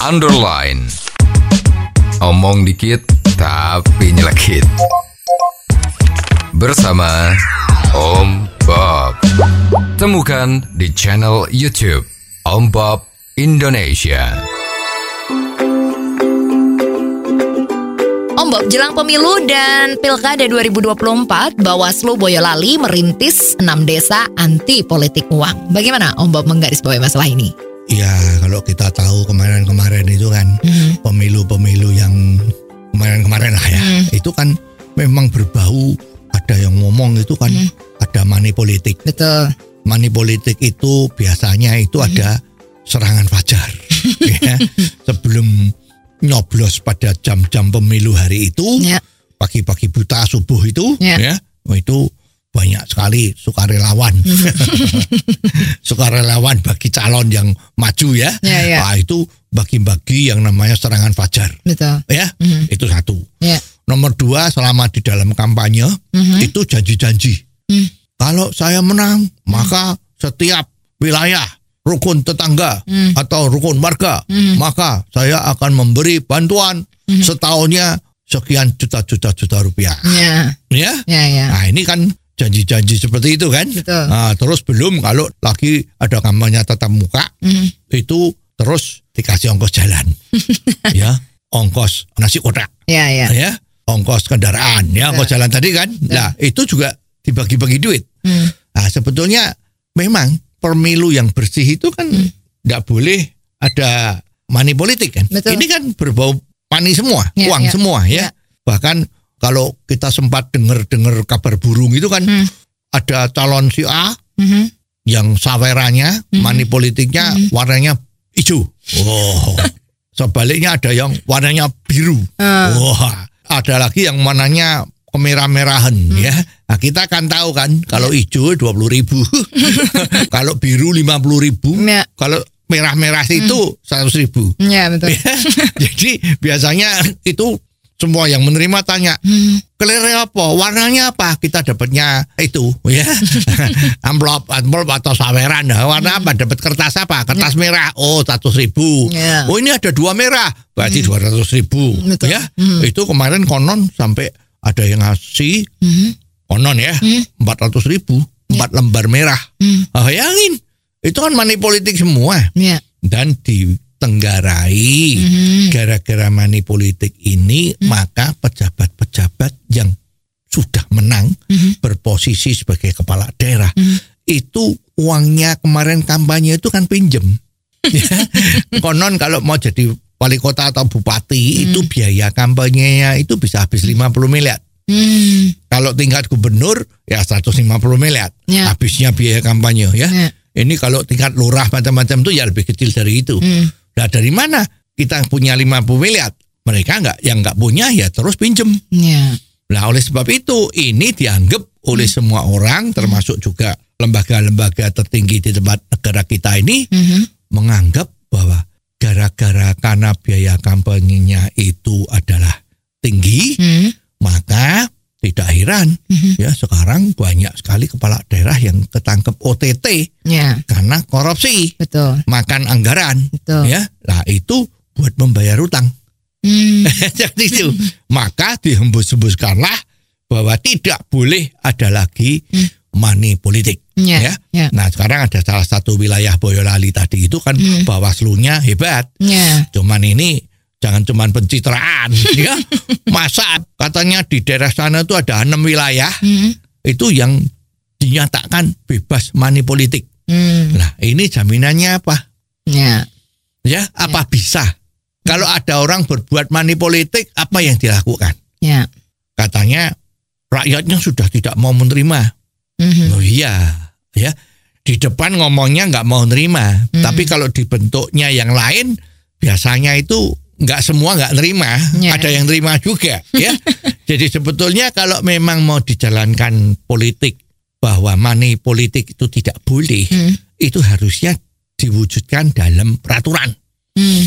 underline. Omong dikit tapi nyelekit. Bersama Om Bob. Temukan di channel YouTube Om Bob Indonesia. Om Bob, jelang pemilu dan Pilkada 2024, Bawaslu Boyolali merintis 6 desa anti politik uang. Bagaimana Om Bob menggarisbawahi masalah ini? Ya kalau kita tahu kemarin-kemarin itu kan Mhm. pemilu-pemilu yang kemarin-kemarin lah ya Hmm. itu kan memang berbau ada yang ngomong itu kan Hmm. ada money politik. Betul. Money politik itu biasanya itu Hmm. ada serangan fajar ya sebelum nyoblos pada jam-jam pemilu hari itu Ya. pagi-pagi buta subuh itu Ya. ya oh, itu banyak sekali sukarelawan sukarelawan bagi calon yang maju ya Ya, ya. Nah, itu bagi-bagi yang namanya serangan fajar Betul. ya Mhm. itu satu Ya. nomor dua selama di dalam kampanye Mhm. itu janji-janji Hmm. kalau saya menang maka setiap wilayah rukun tetangga Hmm. atau rukun warga Hmm. maka saya akan memberi bantuan Hmm. setahunnya sekian juta-juta juta rupiah Ya. ya Ya, ya. nah ini kan janji-janji seperti itu kan Betul. nah, terus belum kalau lagi ada kampanye tatap muka Mhm. itu terus dikasih ongkos jalan ya ongkos nasi kotak Ya, ya. ya ongkos kendaraan ya ongkos jalan tadi kan nah itu juga dibagi-bagi duit Hmm. nah sebetulnya memang pemilu yang bersih itu kan tidak boleh ada money politik kan Betul. ini kan berbau money semua Ya, uang ya. semua ya Ya. bahkan kalau kita sempat dengar-dengar kabar burung itu kan Hmm. ada calon si A Mhm. yang sawerannya money politiknya warnanya hijau oh sebaliknya ada yang warnanya biru Ah. Wah, ada lagi yang mananya kemerah-merahan ya. Nah, kita kan tahu kan kalau hijau 20 ribu, kalau biru 50 ribu, Ya. kalau merah-merah itu 100 ribu. Ya, betul. Ya, Jadi biasanya itu semua yang menerima tanya, Hmm. kelernya apa, warnanya apa, kita dapatnya itu ya, amplop, amplop atau saweran, Nah, warna apa, dapat kertas apa, kertas merah, oh 100 ribu, Ya. oh ini ada dua merah, berarti 200 ribu, Betul. ya, Hmm. itu kemarin konon sampai ada yang ngasih Mhm. konon ya, Hmm. 400 ribu, empat lembar merah, Hmm. Ah, bayangin, itu kan money politik semua, Ya. dan ditenggarai Mhm. gara-gara money politik ini maka pejabat-pejabat yang sudah menang Mhm. berposisi sebagai kepala daerah Mhm. itu uangnya kemarin kampanye itu kan pinjem Ya. konon kalau mau jadi wali kota atau bupati itu biaya kampanyenya itu bisa habis 50 miliar Hmm. kalau tingkat gubernur ya 150 miliar Ya. habisnya biaya kampanye ya Ya. ini kalau tingkat lurah macam-macam itu ya lebih kecil dari itu Hmm. Nah dari mana kita punya 50 miliar? Mereka nggak yang nggak punya ya terus pinjem. Ya. Nah oleh sebab itu ini dianggap oleh semua orang termasuk juga lembaga-lembaga tertinggi di tempat negara kita ini Mhm. menganggap bahwa gara-gara karena biaya kampanyenya itu adalah tinggi Hmm. maka tidak heran Mhm. ya sekarang banyak sekali kepala daerah yang ketangkep OTT Ya. karena korupsi Betul. makan anggaran Betul. ya nah itu buat membayar utang Hmm. jadi itu maka dihembus-hembuskanlah bahwa tidak boleh ada lagi money politik Ya. ya. Ya. nah sekarang ada salah satu wilayah Boyolali tadi itu kan Hmm. bawaslunya hebat Ya. cuman ini jangan cuman pencitraan ya masa katanya di daerah sana itu ada enam wilayah Hmm. itu yang dinyatakan bebas money politik Hmm. nah ini jaminannya apa Ya. ya apa bisa kalau ada orang berbuat money politik apa yang dilakukan Ya. katanya rakyatnya sudah tidak mau menerima Mhm. oh iya ya di depan ngomongnya nggak mau nerima Hmm. tapi kalau dibentuknya yang lain biasanya itu nggak semua nggak nerima Ya. ada yang nerima juga ya jadi sebetulnya kalau memang mau dijalankan politik bahwa money politik itu tidak boleh Hmm. itu harusnya diwujudkan dalam peraturan Hmm.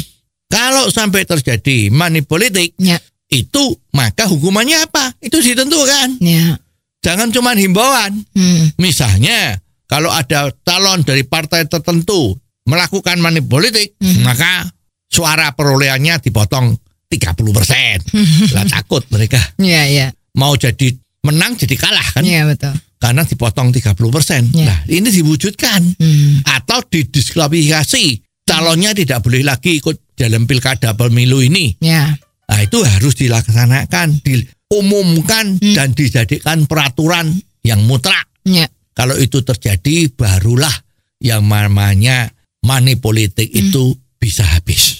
kalau sampai terjadi money politik Ya. itu maka hukumannya apa itu ditentukan Ya. jangan cuma himbauan Hmm. misalnya kalau ada calon dari partai tertentu melakukan money politik Mhm. maka suara perolehannya dipotong 30 persen. lah takut mereka Iya, iya. mau jadi menang jadi kalah kan Iya, betul. karena dipotong 30 persen. Iya. Nah ini diwujudkan Hmm. atau didiskualifikasi calonnya tidak boleh lagi ikut dalam pilkada pemilu ini. Ya. Nah itu harus dilaksanakan, diumumkan Hmm. dan dijadikan peraturan yang mutlak. Ya. Kalau itu terjadi barulah yang namanya money politik Hmm. itu bisa habis.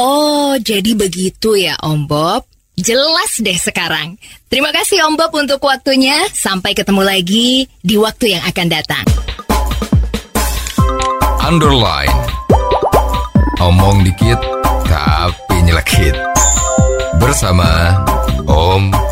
Oh, jadi begitu ya Om Bob. Jelas deh sekarang. Terima kasih Om Bob untuk waktunya. Sampai ketemu lagi di waktu yang akan datang. Underline. Omong dikit tapi nyelekit. Bersama Om